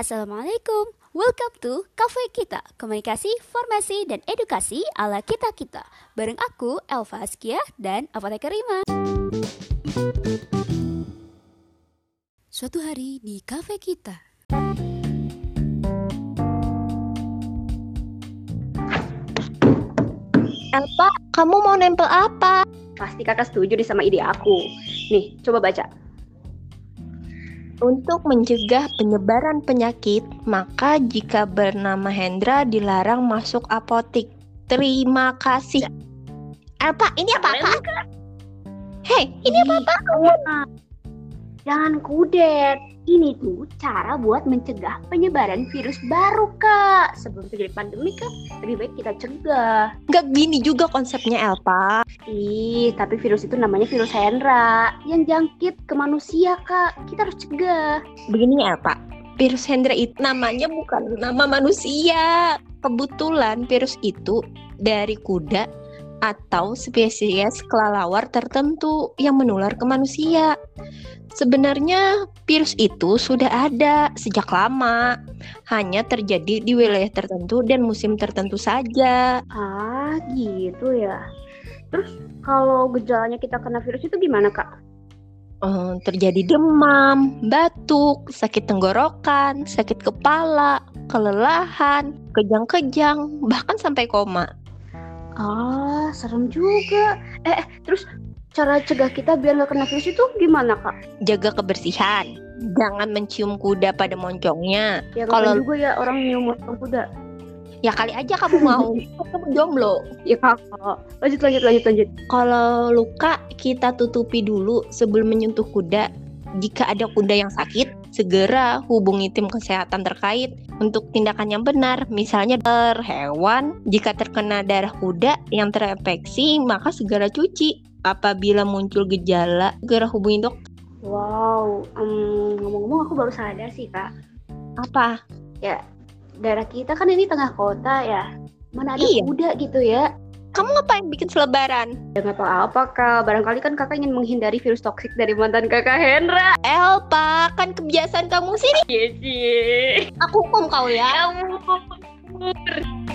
Assalamualaikum, welcome to Cafe Kita Komunikasi, Formasi, dan Edukasi ala kita-kita Bareng aku, Elva Askia, dan Apoteker Rima Suatu hari di Cafe Kita Elpa, kamu mau nempel apa? Pasti kakak setuju di sama ide aku. Nih, coba baca. Untuk mencegah penyebaran penyakit, maka jika bernama Hendra dilarang masuk apotik. Terima kasih. Elpa, ini apa apa? Hei, ini apa apa? Jangan kudet. Ini tuh cara buat mencegah penyebaran virus baru, Kak. Sebelum terjadi pandemi, Kak, lebih baik kita cegah. Gak gini juga konsepnya Elpa. Ih, tapi virus itu namanya virus Hendra yang jangkit ke manusia, Kak. Kita harus cegah. Begini Elpa, virus Hendra itu namanya bukan nama manusia. Kebetulan virus itu dari kuda atau spesies kelelawar tertentu yang menular ke manusia. Sebenarnya virus itu sudah ada sejak lama, hanya terjadi di wilayah tertentu dan musim tertentu saja. Ah, gitu ya. Terus kalau gejalanya kita kena virus itu gimana, Kak? Eh, terjadi demam, batuk, sakit tenggorokan, sakit kepala, kelelahan, kejang-kejang, bahkan sampai koma. Ah, serem juga. Eh, eh, terus cara cegah kita biar nggak kena virus itu gimana, Kak? Jaga kebersihan, jangan mencium kuda pada moncongnya. Ya Kalau- juga ya orang nyium motong kuda. Ya kali aja kamu mau, kamu jomblo. Ya kakak. Lanjut, lanjut, lanjut, lanjut. Kalau luka kita tutupi dulu sebelum menyentuh kuda. Jika ada kuda yang sakit, segera hubungi tim kesehatan terkait untuk tindakan yang benar. Misalnya per hewan, jika terkena darah kuda yang terinfeksi, maka segera cuci. Apabila muncul gejala, segera hubungi dokter. Wow, em, ngomong-ngomong aku baru sadar sih, Kak. Apa? Daerah kita kan ini tengah kota ya. Mana ada Iya. kuda gitu ya. Kamu ngapain bikin selebaran? Ya nggak apa-apa, Kak. Barangkali kan kakak ingin menghindari virus toksik dari mantan kakak Hendra. Elpa, kan kebiasaan kamu sini. Iya sih. Aku hukum kau ya. Ya ampun.